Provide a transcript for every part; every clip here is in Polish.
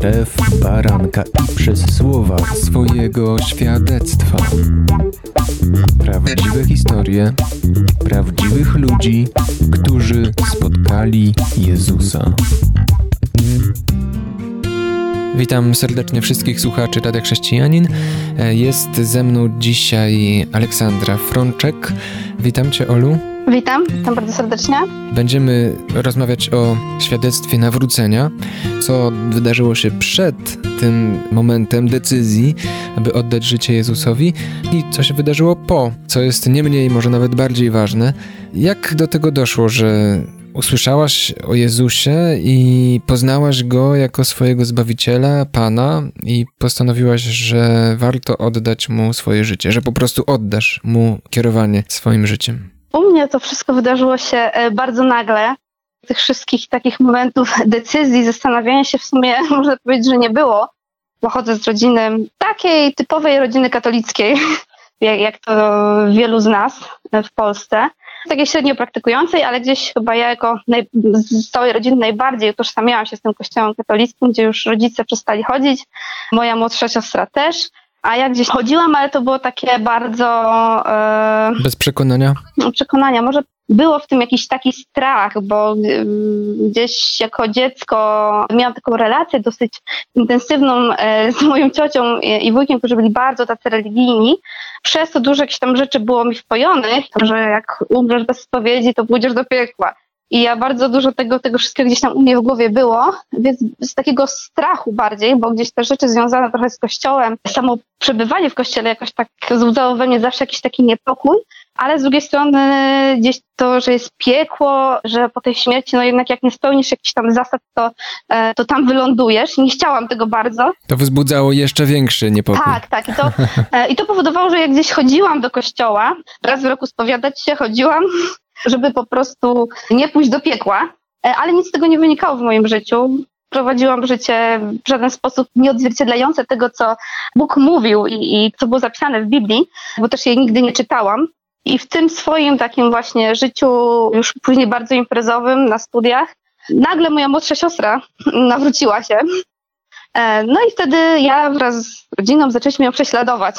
krew baranka i przez słowa swojego świadectwa. Prawdziwe historie prawdziwych ludzi, którzy spotkali Jezusa. Witam serdecznie wszystkich słuchaczy Radia Chrześcijanin. Jest ze mną dzisiaj Aleksandra Frączek. Witam Cię, Olu. Witam, witam bardzo serdecznie. Będziemy rozmawiać o świadectwie nawrócenia, co wydarzyło się przed tym momentem decyzji, aby oddać życie Jezusowi i co się wydarzyło po, co jest nie mniej, może nawet bardziej ważne. Jak do tego doszło, że usłyszałaś o Jezusie i poznałaś Go jako swojego Zbawiciela, Pana i postanowiłaś, że warto oddać Mu swoje życie, że po prostu oddasz Mu kierowanie swoim życiem? U mnie to wszystko wydarzyło się e, bardzo nagle. Tych wszystkich takich momentów decyzji, zastanawiania się w sumie, można powiedzieć, że nie było. Pochodzę z rodziny takiej typowej rodziny katolickiej, jak to wielu z nas w Polsce. Takiej średnio praktykującej, ale gdzieś chyba ja jako naj, z całej rodziny najbardziej utożsamiałam się z tym kościołem katolickim, gdzie już rodzice przestali chodzić, moja młodsza siostra też. A ja gdzieś chodziłam, ale to było takie bardzo. E, Bez przekonania? No, przekonania. Może było w tym jakiś taki strach, bo y, gdzieś jako dziecko miałam taką relację dosyć intensywną e, z moją ciocią i wujkiem, którzy byli bardzo tacy religijni. Przez to dużo jakichś tam rzeczy było mi wpojonych, że jak umrzesz bez spowiedzi, to pójdziesz do piekła. I ja bardzo dużo tego, tego wszystkiego gdzieś tam u mnie w głowie było, więc z takiego strachu bardziej, bo gdzieś te rzeczy związane trochę z kościołem, samo przebywanie w kościele jakoś tak wzbudzało we mnie zawsze jakiś taki niepokój, ale z drugiej strony gdzieś to, że jest piekło, że po tej śmierci, no jednak jak nie spełnisz jakichś tam zasad, to, e, to tam wylądujesz. Nie chciałam tego bardzo. To wzbudzało jeszcze większy niepokój. Tak, tak. I to, e, i to powodowało, że jak gdzieś chodziłam do kościoła, raz w roku spowiadać się chodziłam, żeby po prostu nie pójść do piekła, e, ale nic z tego nie wynikało w moim życiu. Prowadziłam życie w żaden sposób nieodzwierciedlające tego, co Bóg mówił i, i co było zapisane w Biblii, bo też jej nigdy nie czytałam. I w tym swoim takim właśnie życiu, już później bardzo imprezowym na studiach, nagle moja młodsza siostra nawróciła się. E, no i wtedy ja wraz z rodziną zaczęliśmy ją prześladować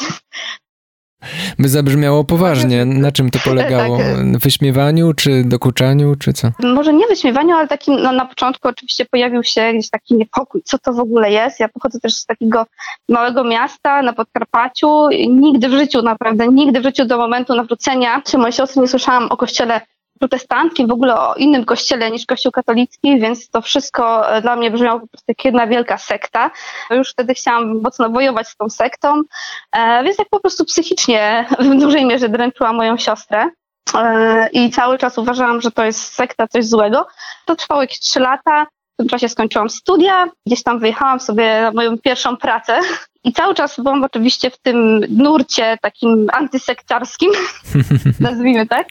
by zabrzmiało poważnie. Na czym to polegało? Tak. Wyśmiewaniu, czy dokuczaniu, czy co? Może nie wyśmiewaniu, ale takim, no na początku oczywiście pojawił się gdzieś taki niepokój, co to w ogóle jest. Ja pochodzę też z takiego małego miasta na Podkarpaciu. Nigdy w życiu, naprawdę nigdy w życiu do momentu nawrócenia czy mojej siostry nie słyszałam o kościele protestanckim, w ogóle o innym kościele niż kościół katolicki, więc to wszystko e, dla mnie brzmiało po prostu jak jedna wielka sekta. Już wtedy chciałam mocno wojować z tą sektą, e, więc tak po prostu psychicznie w dużej mierze dręczyła moją siostrę. E, I cały czas uważałam, że to jest sekta, coś złego. To trwało jakieś trzy lata. W tym czasie skończyłam studia, gdzieś tam wyjechałam sobie na moją pierwszą pracę i cały czas byłam oczywiście w tym nurcie takim antysekciarskim, nazwijmy tak.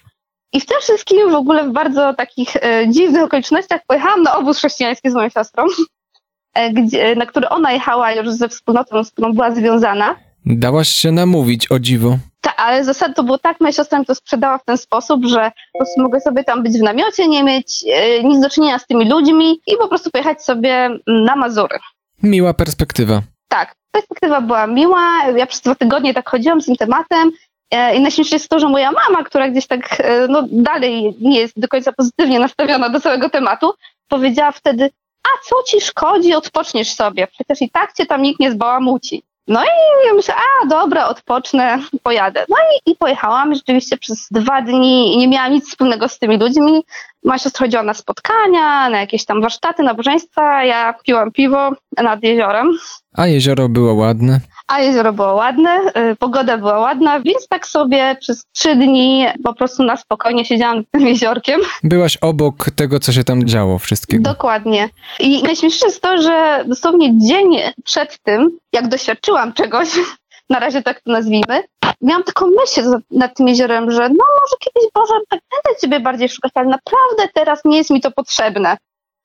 I w tym wszystkim w ogóle w bardzo takich e, dziwnych okolicznościach pojechałam na obóz chrześcijański z moją siostrą, e, gdzie, na który ona jechała już ze wspólnotą, z którą była związana. Dałaś się namówić, o dziwo. Tak, ale zasad to było tak, moja siostra mi to sprzedała w ten sposób, że po prostu mogę sobie tam być w namiocie, nie mieć e, nic do czynienia z tymi ludźmi i po prostu pojechać sobie na Mazury. Miła perspektywa. Tak, perspektywa była miła. Ja przez dwa tygodnie tak chodziłam z tym tematem I najśmieszniejsze jest to, że moja mama, która gdzieś tak e, no, dalej nie jest do końca pozytywnie nastawiona do całego tematu, powiedziała wtedy, a co ci szkodzi, odpoczniesz sobie, przecież i tak cię tam nikt nie zbałamuci. No i ja myślę, a dobra, odpocznę, pojadę. No i, i pojechałam rzeczywiście przez dwa dni i nie miałam nic wspólnego z tymi ludźmi. Moja siostra chodziła na spotkania, na jakieś tam warsztaty, nabożeństwa, ja piłam piwo nad jeziorem. A jezioro było ładne? A jezioro było ładne, y, pogoda była ładna, więc tak sobie przez trzy dni po prostu na spokojnie siedziałam nad tym jeziorkiem. Byłaś obok tego, co się tam działo, wszystkiego. Dokładnie. I najśmieszniejsze jest to, że dosłownie dzień przed tym, jak doświadczyłam czegoś, na razie tak to nazwijmy, miałam taką myśl nad tym jeziorem, że no może kiedyś Boże, tak będę Ciebie bardziej szukać, ale naprawdę teraz nie jest mi to potrzebne.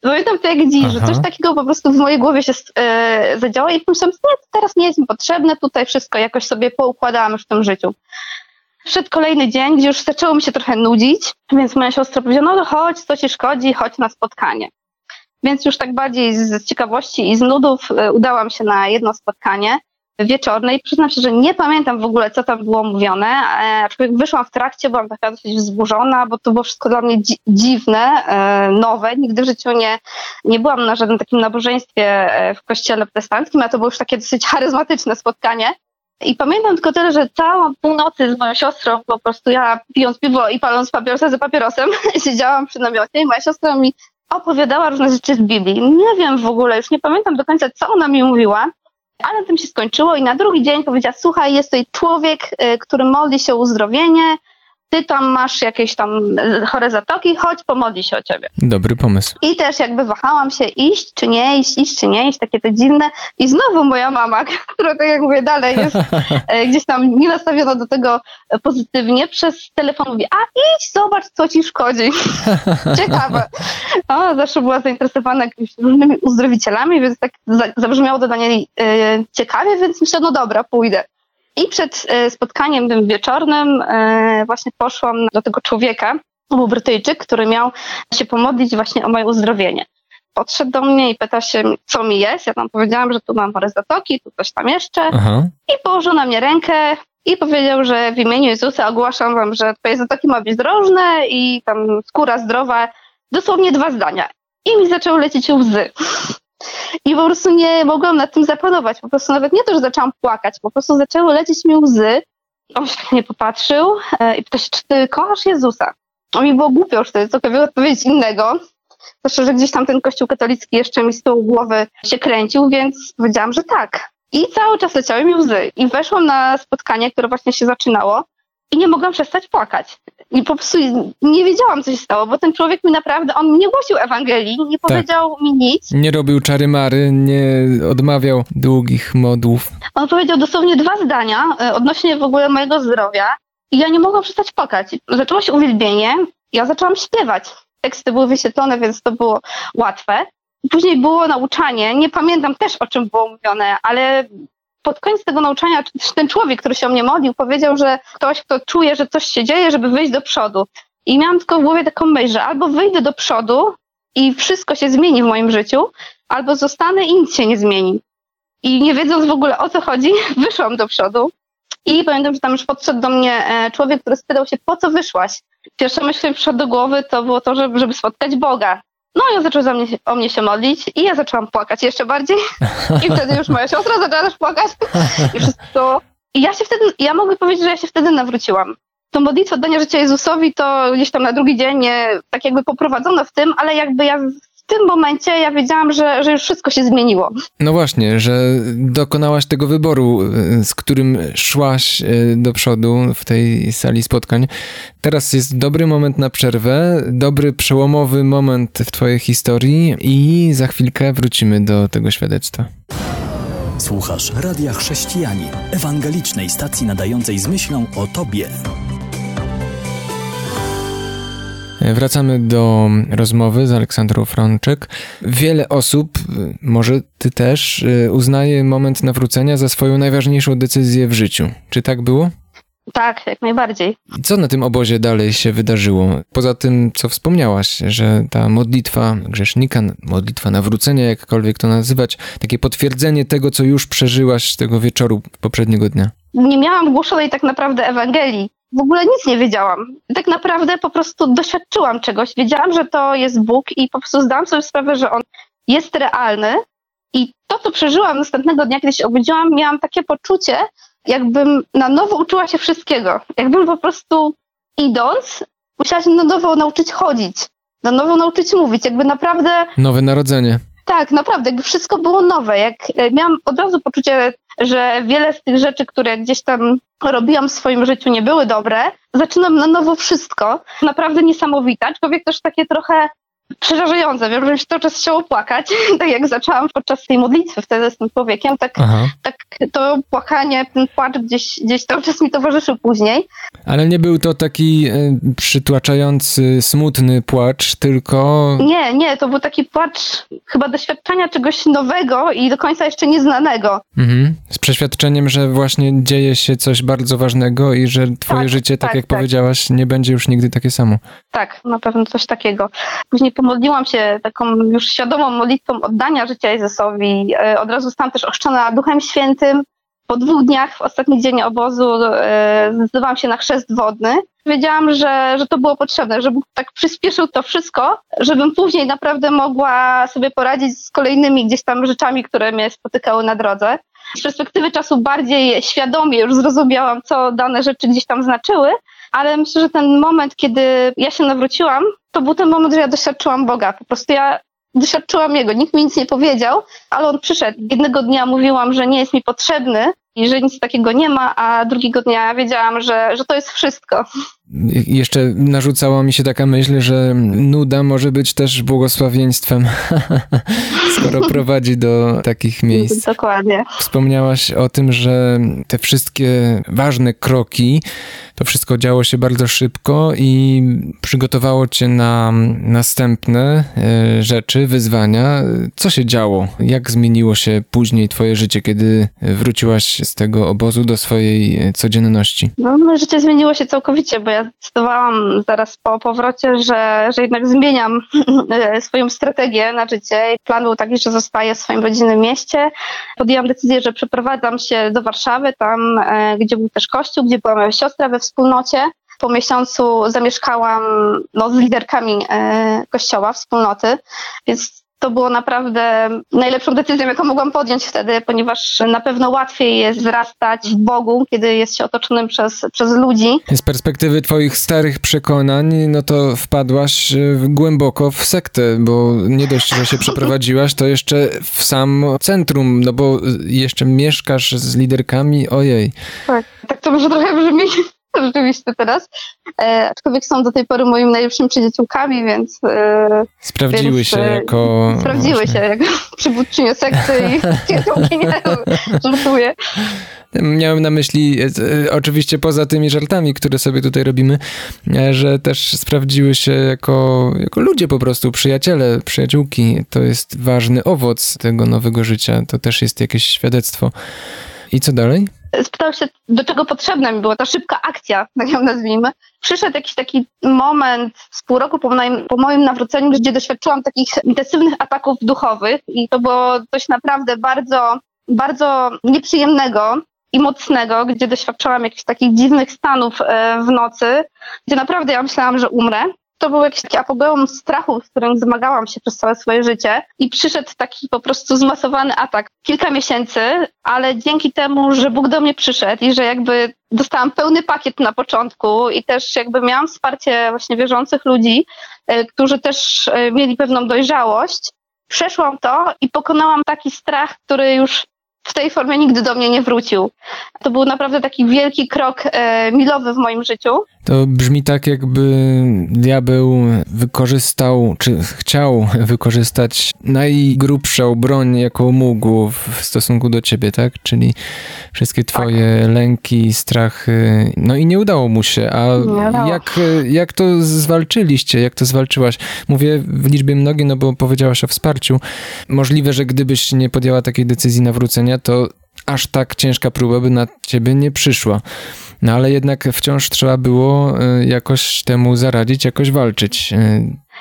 Pamiętam to jak dziś, że coś takiego po prostu w mojej głowie się e, zadziało i pomyślałam, nie, teraz nie jest mi potrzebne, tutaj wszystko jakoś sobie poukładałam już w tym życiu. Wszedł kolejny dzień, gdzie już zaczęło mi się trochę nudzić, więc moja siostra powiedziała, no to chodź, co ci szkodzi, chodź na spotkanie. Więc już tak bardziej z ciekawości i z nudów e, udałam się na jedno spotkanie wieczorne i przyznam się, że nie pamiętam w ogóle, co tam było mówione. E, aczkolwiek wyszłam w trakcie, byłam taka dosyć wzburzona, bo to było wszystko dla mnie dzi dziwne, e, nowe. Nigdy w życiu nie, nie byłam na żadnym takim nabożeństwie w kościele protestanckim, a to było już takie dosyć charyzmatyczne spotkanie. I pamiętam tylko tyle, że całą północy z moją siostrą po prostu ja pijąc piwo i paląc papierosa za papierosem siedziałam przy namiocie i moja siostra mi opowiadała różne rzeczy z Biblii. Nie wiem w ogóle, już nie pamiętam do końca, co ona mi mówiła, ale tym się skończyło i na drugi dzień powiedziała, słuchaj, jest tutaj człowiek, y, który modli się o uzdrowienie, ty tam masz jakieś tam e, chore zatoki, chodź, pomodli się o ciebie. Dobry pomysł. I też jakby wahałam się iść czy nie iść, iść czy nie iść, takie te dziwne. I znowu moja mama, która tak jak mówię dalej jest e, gdzieś tam nie nastawiona do tego pozytywnie, przez telefon mówi, a idź, zobacz, co ci szkodzi. Ciekawe. O, zawsze była zainteresowana jakimiś różnymi uzdrowicielami, więc tak zabrzmiało to dla niej e, ciekawie, więc myślę, no dobra, pójdę. I przed e, spotkaniem tym wieczornym e, właśnie poszłam do tego człowieka, był Brytyjczyk, który miał się pomodlić właśnie o moje uzdrowienie. Podszedł do mnie i pyta się, co mi jest. Ja tam powiedziałam, że tu mam parę zatoki, tu coś tam jeszcze. Aha. I położył na mnie rękę i powiedział, że w imieniu Jezusa ogłaszam wam, że twoje zatoki ma być zdrożne i tam skóra zdrowa. Dosłownie dwa zdania. I mi zaczęły lecieć łzy. I po prostu nie mogłam nad tym zapanować. Po prostu nawet nie to, że zaczęłam płakać, po prostu zaczęły lecieć mi łzy. On się tak nie popatrzył e, i pyta się, czy ty kochasz Jezusa? On mi było głupio już wtedy cokolwiek odpowiedzieć innego. Zresztą, że gdzieś tam ten kościół katolicki jeszcze mi z tyłu głowy się kręcił, więc powiedziałam, że tak. I cały czas leciały mi łzy. I weszłam na spotkanie, które właśnie się zaczynało i nie mogłam przestać płakać. I po prostu nie wiedziałam, co się stało, bo ten człowiek mi naprawdę, on nie głosił Ewangelii, nie tak. powiedział mi nic. Nie robił czary mary, nie odmawiał długich modłów. On powiedział dosłownie dwa zdania e, odnośnie w ogóle mojego zdrowia i ja nie mogłam przestać płakać. Zaczęło się uwielbienie, ja zaczęłam śpiewać. Teksty były wyświetlone, więc to było łatwe. Później było nauczanie, nie pamiętam też o czym było mówione, ale pod koniec tego nauczania ten człowiek, który się o mnie modlił, powiedział, że ktoś, kto czuje, że coś się dzieje, żeby wyjść do przodu. I miałam tylko w głowie taką myśl, że albo wyjdę do przodu i wszystko się zmieni w moim życiu, albo zostanę i nic się nie zmieni. I nie wiedząc w ogóle o co chodzi, wyszłam do przodu. I pamiętam, że tam już podszedł do mnie e, człowiek, który spytał się, po co wyszłaś? Pierwsza myśl, która przyszła do głowy, to było to, żeby, żeby spotkać Boga. No i on zaczął za mnie, o mnie się modlić i ja zaczęłam płakać jeszcze bardziej. I wtedy już moja siostra zaczęła też płakać. I wszystko. I ja się wtedy, ja mogę powiedzieć, że ja się wtedy nawróciłam. To modlitwa oddania życia Jezusowi to gdzieś tam na drugi dzień nie, tak jakby poprowadzono w tym, ale jakby ja w tym momencie ja wiedziałam, że, że już wszystko się zmieniło. No właśnie, że dokonałaś tego wyboru, z którym szłaś e, do przodu w tej sali spotkań. Teraz jest dobry moment na przerwę, dobry przełomowy moment w Twojej historii i za chwilkę wrócimy do tego świadectwa. Słuchasz Radia Chrześcijani, ewangelicznej stacji nadającej z myślą o Tobie. Wracamy do rozmowy z Aleksandrą Frączek. Wiele osób, może ty też, uznaje moment nawrócenia za swoją najważniejszą decyzję w życiu. Czy tak było? Tak, jak najbardziej. Co na tym obozie dalej się wydarzyło? Poza tym, co wspomniałaś, że ta modlitwa grzesznika, modlitwa nawrócenia, jakkolwiek to nazywać, takie potwierdzenie tego, co już przeżyłaś tego wieczoru poprzedniego dnia. Nie miałam głoszonej tak naprawdę Ewangelii w ogóle nic nie wiedziałam. Tak naprawdę po prostu doświadczyłam czegoś. Wiedziałam, że to jest Bóg i po prostu zdałam sobie sprawę, że On jest realny. I to, co przeżyłam następnego dnia, kiedy się obudziłam, miałam takie poczucie, jakbym na nowo uczyła się wszystkiego. Jakbym po prostu idąc, musiała się na nowo nauczyć chodzić, na nowo nauczyć mówić. Jakby naprawdę. Nowe narodzenie. Tak, naprawdę, jakby wszystko było nowe. Jak e, miałam od razu poczucie, że wiele z tych rzeczy, które gdzieś tam robiłam w swoim życiu, nie były dobre. Zaczynam na nowo wszystko. Naprawdę niesamowite, aczkolwiek też takie trochę przerażające. Wiem, że mi się cały czas chciało płakać, tak jak zaczęłam podczas tej modlitwy wtedy z tym człowiekiem, tak, tak to płakanie, ten płacz gdzieś, gdzieś cały czas mi towarzyszył później. Ale nie był to taki y, przytłaczający, smutny płacz, tylko... Nie, nie, to był taki płacz chyba doświadczenia czegoś nowego i do końca jeszcze nieznanego. Mhm. Z przeświadczeniem, że właśnie dzieje się coś bardzo ważnego i że twoje tak, życie, tak, tak jak tak. powiedziałaś, nie będzie już nigdy takie samo. Tak, na pewno coś takiego. Później po pomodliłam się taką już świadomą modlitwą oddania życia Jezusowi. E, od razu zostałam też oszczona Duchem Świętym. Po dwóch dniach, w ostatni dzień obozu, e, zdecydowałam się na chrzest wodny. Wiedziałam, że, że to było potrzebne, żeby tak przyspieszył to wszystko, żebym później naprawdę mogła sobie poradzić z kolejnymi gdzieś tam rzeczami, które mnie spotykały na drodze. Z perspektywy czasu bardziej świadomie już zrozumiałam, co dane rzeczy gdzieś tam znaczyły, ale myślę, że ten moment, kiedy ja się nawróciłam, to był ten moment, że ja doświadczyłam Boga. Po prostu ja doświadczyłam Jego. Nikt mi nic nie powiedział, ale On przyszedł. Jednego dnia mówiłam, że nie jest mi potrzebny i że nic takiego nie ma, a drugiego dnia wiedziałam, że, że to jest wszystko. Jeszcze narzucała mi się taka myśl, że nuda może być też błogosławieństwem, skoro prowadzi do takich miejsc. Dokładnie. Wspomniałaś o tym, że te wszystkie ważne kroki, to wszystko działo się bardzo szybko i przygotowało cię na następne e, rzeczy, wyzwania. Co się działo? Jak zmieniło się później twoje życie, kiedy wróciłaś z tego obozu do swojej codzienności? No, moje życie zmieniło się całkowicie, bo ja zdecydowałam zaraz po powrocie, że, że jednak zmieniam swoją strategię na życie. Plan był taki, że zostaję w swoim rodzinnym mieście. Podjęłam decyzję, że przeprowadzam się do Warszawy, tam e, gdzie był też kościół, gdzie była moja siostra we wspólnocie. Po miesiącu zamieszkałam no, z liderkami e, kościoła, wspólnoty, więc to było naprawdę najlepszą decyzją, jaką mogłam podjąć wtedy, ponieważ na pewno łatwiej jest wzrastać w Bogu, kiedy jest się otoczonym przez, przez ludzi. Z perspektywy twoich starych przekonań, no to wpadłaś głęboko w sektę, bo nie dość, że się przeprowadziłaś, to jeszcze w sam centrum, no bo jeszcze mieszkasz z liderkami, ojej. Tak, tak to może trochę brzmi rzeczywiście teraz. E, aczkolwiek są do tej pory moimi najlepszymi przyjaciółkami, więc... E, sprawdziły więc, się e, jako... Sprawdziły właśnie. się jako przywódczynie sekty i przyjaciółki, nie żartuję. Miałem na myśli, e, e, oczywiście poza tymi żartami, które sobie tutaj robimy, że też sprawdziły się jako, jako ludzie po prostu, przyjaciele, przyjaciółki. To jest ważny owoc tego nowego życia. To też jest jakieś świadectwo. I co dalej? Spytał się, do czego potrzebna mi była ta szybka akcja, tak ją nazwijmy. Przyszedł jakiś taki moment z pół roku po moim, po moim nawróceniu, gdzie doświadczyłam takich intensywnych ataków duchowych i to było coś naprawdę bardzo, bardzo nieprzyjemnego i mocnego, gdzie doświadczałam jakichś takich dziwnych stanów e, w nocy, gdzie naprawdę ja myślałam, że umrę to był jakiś taki apogeum strachu, z którym zmagałam się przez całe swoje życie i przyszedł taki po prostu zmasowany atak. Kilka miesięcy, ale dzięki temu, że Bóg do mnie przyszedł i że jakby dostałam pełny pakiet na początku i też jakby miałam wsparcie właśnie wierzących ludzi, e, którzy też e, mieli pewną dojrzałość, przeszłam to i pokonałam taki strach, który już w tej formie nigdy do mnie nie wrócił. To był naprawdę taki wielki krok e, milowy w moim życiu. To brzmi tak, jakby diabeł wykorzystał, czy chciał wykorzystać najgrubszą broń, jaką mógł w stosunku do ciebie, tak? Czyli wszystkie twoje tak. lęki, strachy. No i nie udało mu się. A jak, jak to zwalczyliście? Jak to zwalczyłaś? Mówię w liczbie mnogiej, no bo powiedziałaś o wsparciu. Możliwe, że gdybyś nie podjęła takiej decyzji nawrócenia, to aż tak ciężka próba by na ciebie nie przyszła. No ale jednak wciąż trzeba było e, jakoś temu zaradzić, jakoś walczyć.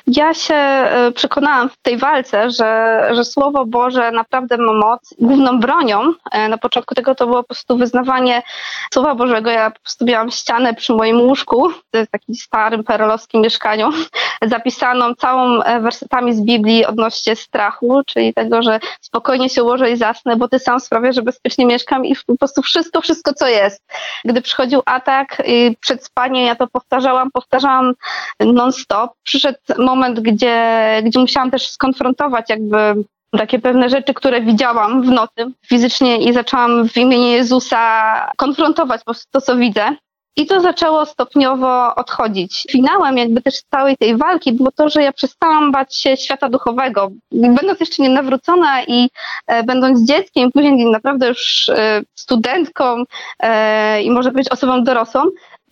E, ja się e, przekonałam w tej walce, że, że Słowo Boże naprawdę ma moc. Główną bronią na początku tego to było po prostu wyznawanie Słowa Bożego. Ja po prostu miałam ścianę przy moim łóżku, w takim starym perelowskim mieszkaniu, zapisaną całą wersetami z Biblii odnośnie strachu, czyli tego, że spokojnie się ułożę i zasnę, bo Ty sam sprawiasz, że bezpiecznie mieszkam i po prostu wszystko, wszystko co jest. Gdy przychodził atak przed spaniem ja to powtarzałam, powtarzałam non-stop. Przyszedł moment, gdzie, gdzie musiałam też skonfrontować jakby takie pewne rzeczy, które widziałam w nocy fizycznie i zaczęłam w imieniu Jezusa konfrontować po prostu to, co widzę. I to zaczęło stopniowo odchodzić. Finałem jakby też całej tej walki było to, że ja przestałam bać się świata duchowego. Będąc jeszcze nie nawrócona i e, będąc dzieckiem, później naprawdę już e, studentką e, i może być osobą dorosłą,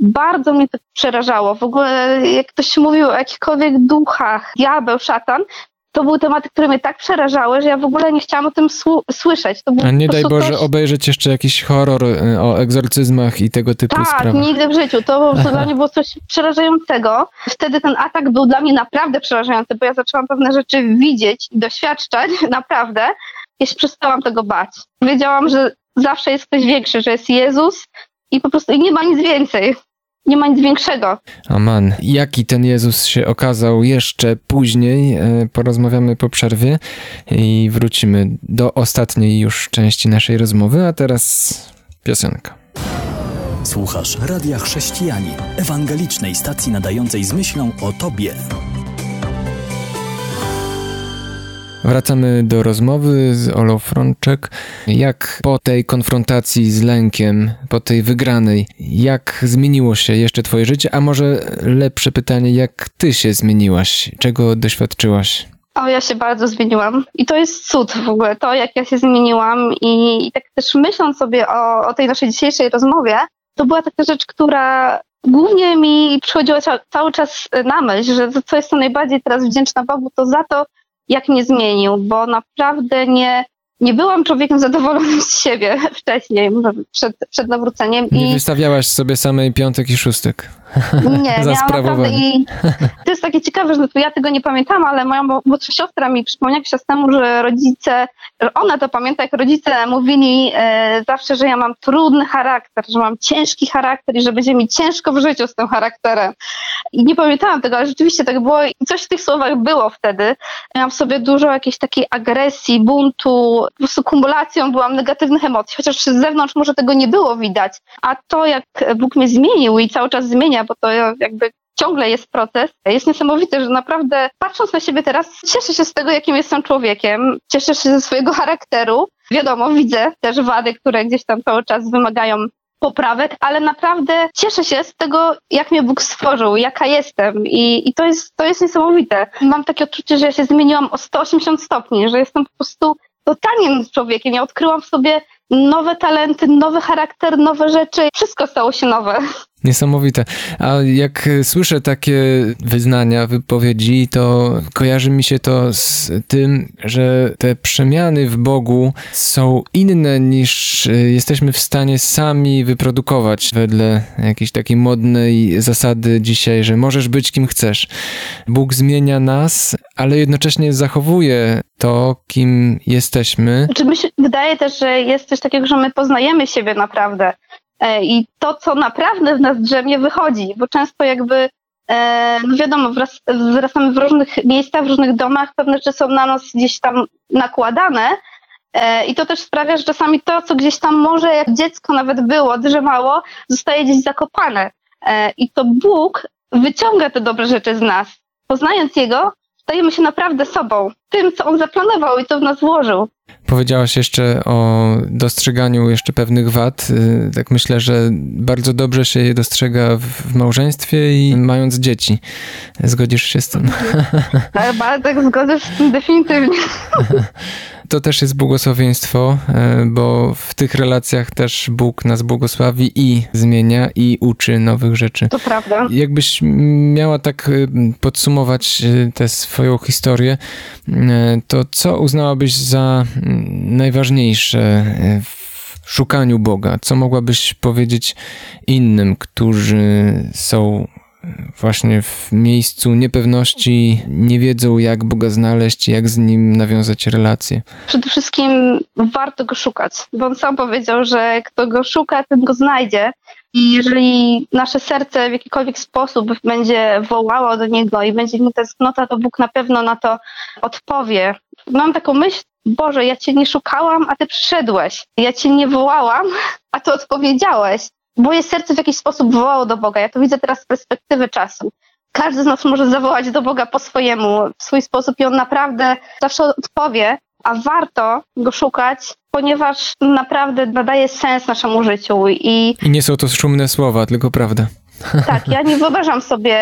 bardzo mnie to przerażało. W ogóle jak ktoś mówił o jakichkolwiek duchach, diabeł, szatan, to były tematy, które mnie tak przerażały, że ja w ogóle nie chciałam o tym słyszeć. A nie daj Boże coś... obejrzeć jeszcze jakiś horror y, o egzorcyzmach i tego typu tak, sprawach. Tak, nigdy w życiu. To dla mnie było coś przerażającego. Wtedy ten atak był dla mnie naprawdę przerażający, bo ja zaczęłam pewne rzeczy widzieć i doświadczać naprawdę. Ja się przestałam tego bać. Wiedziałam, że zawsze jest ktoś większy, że jest Jezus i po prostu i nie ma nic więcej nie ma nic większego. Aman. Jaki ten Jezus się okazał jeszcze później, e, porozmawiamy po przerwie i wrócimy do ostatniej już części naszej rozmowy, a teraz piosenka. Słuchasz Radia Chrześcijani, ewangelicznej stacji nadającej z myślą o Tobie. Wracamy do rozmowy z Olą Frączek. Jak po tej konfrontacji z lękiem, po tej wygranej, jak zmieniło się jeszcze twoje życie? A może lepsze pytanie, jak ty się zmieniłaś? Czego doświadczyłaś? O, ja się bardzo zmieniłam i to jest cud w ogóle, to jak ja się zmieniłam i, i tak też myśląc sobie o, o tej naszej dzisiejszej rozmowie, to była taka rzecz, która głównie mi przychodziła cały czas na myśl, że co jest to najbardziej teraz wdzięczna Bogu, to za to, jak mnie zmienił, bo naprawdę nie, nie byłam człowiekiem zadowolonym z siebie wcześniej, przed, przed nawróceniem. Nie I... wystawiałaś sobie samej piątek i szóstek. Nie, za naprawdę i to jest takie ciekawe, że ja tego nie pamiętam, ale moja młodsza siostra mi przypomniała czas temu, że rodzice, że ona to pamięta, jak rodzice mówili e, zawsze, że ja mam trudny charakter, że mam ciężki charakter i że będzie mi ciężko w życiu z tym charakterem. I nie pamiętałam tego, ale rzeczywiście tak było i coś w tych słowach było wtedy. Miałam w sobie dużo jakiejś takiej agresji, buntu, po prostu kumulacją byłam negatywnych emocji, chociaż z zewnątrz może tego nie było widać. A to, jak Bóg mnie zmienił i cały czas zmienia, bo to jakby ciągle jest proces. Jest niesamowite, że naprawdę patrząc na siebie teraz, cieszę się z tego, jakim jestem człowiekiem, cieszę się ze swojego charakteru. Wiadomo, widzę też wady, które gdzieś tam cały czas wymagają poprawek, ale naprawdę cieszę się z tego, jak mnie Bóg stworzył, jaka jestem i, i to, jest, to jest niesamowite. Mam takie odczucie, że ja się zmieniłam o 180 stopni, że jestem po prostu totalnie człowiekiem. Ja odkryłam w sobie nowe talenty, nowy charakter, nowe rzeczy. Wszystko stało się nowe. Niesamowite. A jak słyszę takie wyznania, wypowiedzi, to kojarzy mi się to z tym, że te przemiany w Bogu są inne niż e, jesteśmy w stanie sami wyprodukować wedle jakiejś takiej modnej zasady dzisiaj, że możesz być kim chcesz. Bóg zmienia nas, ale jednocześnie zachowuje to, kim jesteśmy. Czy mi się wydaje też, że jest coś takiego, że my poznajemy siebie naprawdę E, i to, co naprawdę w nas drzemie, wychodzi, bo często jakby, e, no wiadomo, wzrastamy w różnych miejscach, w różnych domach, pewne rzeczy są na nas gdzieś tam nakładane e, i to też sprawia, że czasami to, co gdzieś tam może jak dziecko nawet było, drzemało, zostaje gdzieś zakopane i to Bóg wyciąga te dobre rzeczy z nas. Poznając Jego, stajemy się naprawdę sobą, tym, co On zaplanował i to w nas włożył. Powiedziałaś jeszcze o dostrzeganiu jeszcze pewnych wad. Y, tak myślę, że bardzo dobrze się je dostrzega w małżeństwie i mając dzieci. Zgodzisz się z tym? Tak, bardzo zgodzę z tym definitywnie. To też jest błogosławieństwo, e, bo w tych relacjach też Bóg nas błogosławi i zmienia i uczy nowych rzeczy. To prawda. Jakbyś miała tak y, podsumować y, tę swoją historię, to co uznałabyś za najważniejsze e, w szukaniu Boga? Co mogłabyś powiedzieć innym, którzy są właśnie w miejscu niepewności, nie wiedzą jak Boga znaleźć, jak z Nim nawiązać relacje? Przede wszystkim warto Go szukać, bo On sam powiedział, że kto Go szuka, ten Go znajdzie. I jeżeli nasze serce w jakikolwiek sposób będzie wołało do Niego i będzie nim tęsknota, to Bóg na pewno na to odpowie. Mam taką myśl, Boże, ja Cię nie szukałam, a Ty przyszedłeś. Ja Cię nie wołałam, a Ty odpowiedziałeś. Moje serce w jakiś sposób wołało do Boga. Ja to widzę teraz z perspektywy czasu. Każdy z nas może zawołać do Boga po swojemu, w swój sposób i On naprawdę zawsze odpowie, a warto Go szukać, ponieważ naprawdę nadaje sens naszemu życiu. I, I nie są to szumne słowa, tylko prawda. Tak, ja nie wyobrażam sobie,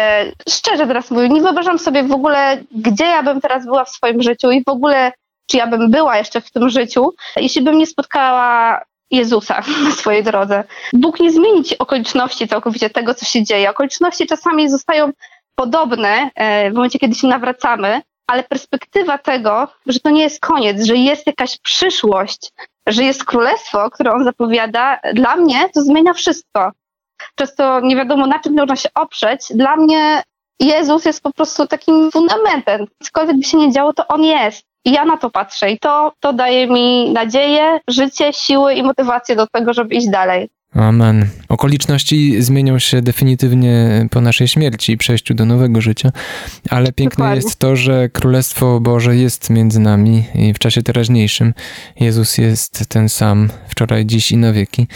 szczerze teraz mówię, nie wyobrażam sobie w ogóle, gdzie ja bym teraz była w swoim życiu i w ogóle, czy ja bym była jeszcze w tym życiu, jeśli bym nie spotkała Jezusa na swojej drodze. Bóg nie zmieni ci okoliczności całkowicie tego, co się dzieje. Okoliczności czasami zostają podobne e, w momencie, kiedy się nawracamy, ale perspektywa tego, że to nie jest koniec, że jest jakaś przyszłość, że jest królestwo, które on zapowiada, dla mnie to zmienia wszystko. Często nie wiadomo, na czym można się oprzeć. Dla mnie Jezus jest po prostu takim fundamentem. Cokolwiek by się nie działo, to On jest. I ja na to patrzę i to, to daje mi nadzieję, życie, siły i motywację do tego, żeby iść dalej. Amen. Okoliczności zmienią się definitywnie po naszej śmierci i przejściu do nowego życia, ale piękne Dokładnie. jest to, że Królestwo Boże jest między nami i w czasie teraźniejszym Jezus jest ten sam wczoraj, dziś i na wieki.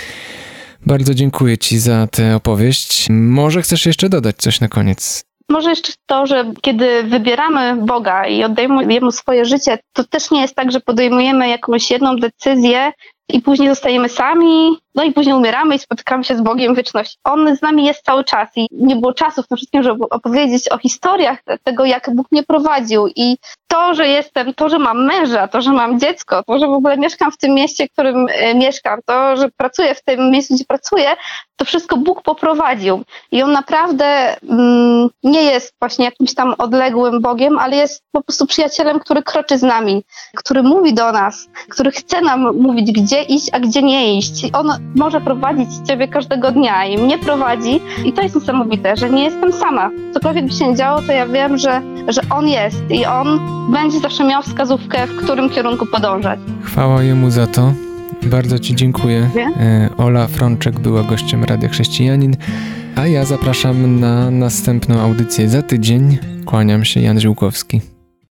Bardzo dziękuję Ci za tę opowieść. Może chcesz jeszcze dodać coś na koniec? Może jeszcze to, że kiedy wybieramy Boga i oddajemy Jemu swoje życie, to też nie jest tak, że podejmujemy jakąś jedną decyzję i później zostajemy sami, no i później umieramy i spotykamy się z Bogiem wieczności. On z nami jest cały czas i nie było czasu w tym wszystkim, żeby opowiedzieć o historiach tego, jak Bóg mnie prowadził i to, że jestem, to, że mam męża, to, że mam dziecko, to, że w ogóle mieszkam w tym mieście, w którym e, mieszkam, to, że pracuję w tym miejscu, gdzie pracuję, to wszystko Bóg poprowadził. I On naprawdę mm, nie jest właśnie jakimś tam odległym Bogiem, ale jest po prostu przyjacielem, który kroczy z nami, który mówi do nas, który chce nam mówić, gdzie iść, a gdzie nie iść. On może prowadzić Ciebie każdego dnia i mnie prowadzi. I to jest niesamowite, że nie jestem sama. Cokolwiek by się nie działo, to ja wiem, że, że On jest i On będzie zawsze miał wskazówkę, w którym kierunku podążać. Chwała Jemu za to. Bardzo Ci dziękuję. E, Ola Frączek była gościem Radia Chrześcijanin, a ja zapraszam na następną audycję za tydzień. Kłaniam się, Jan Ziłkowski.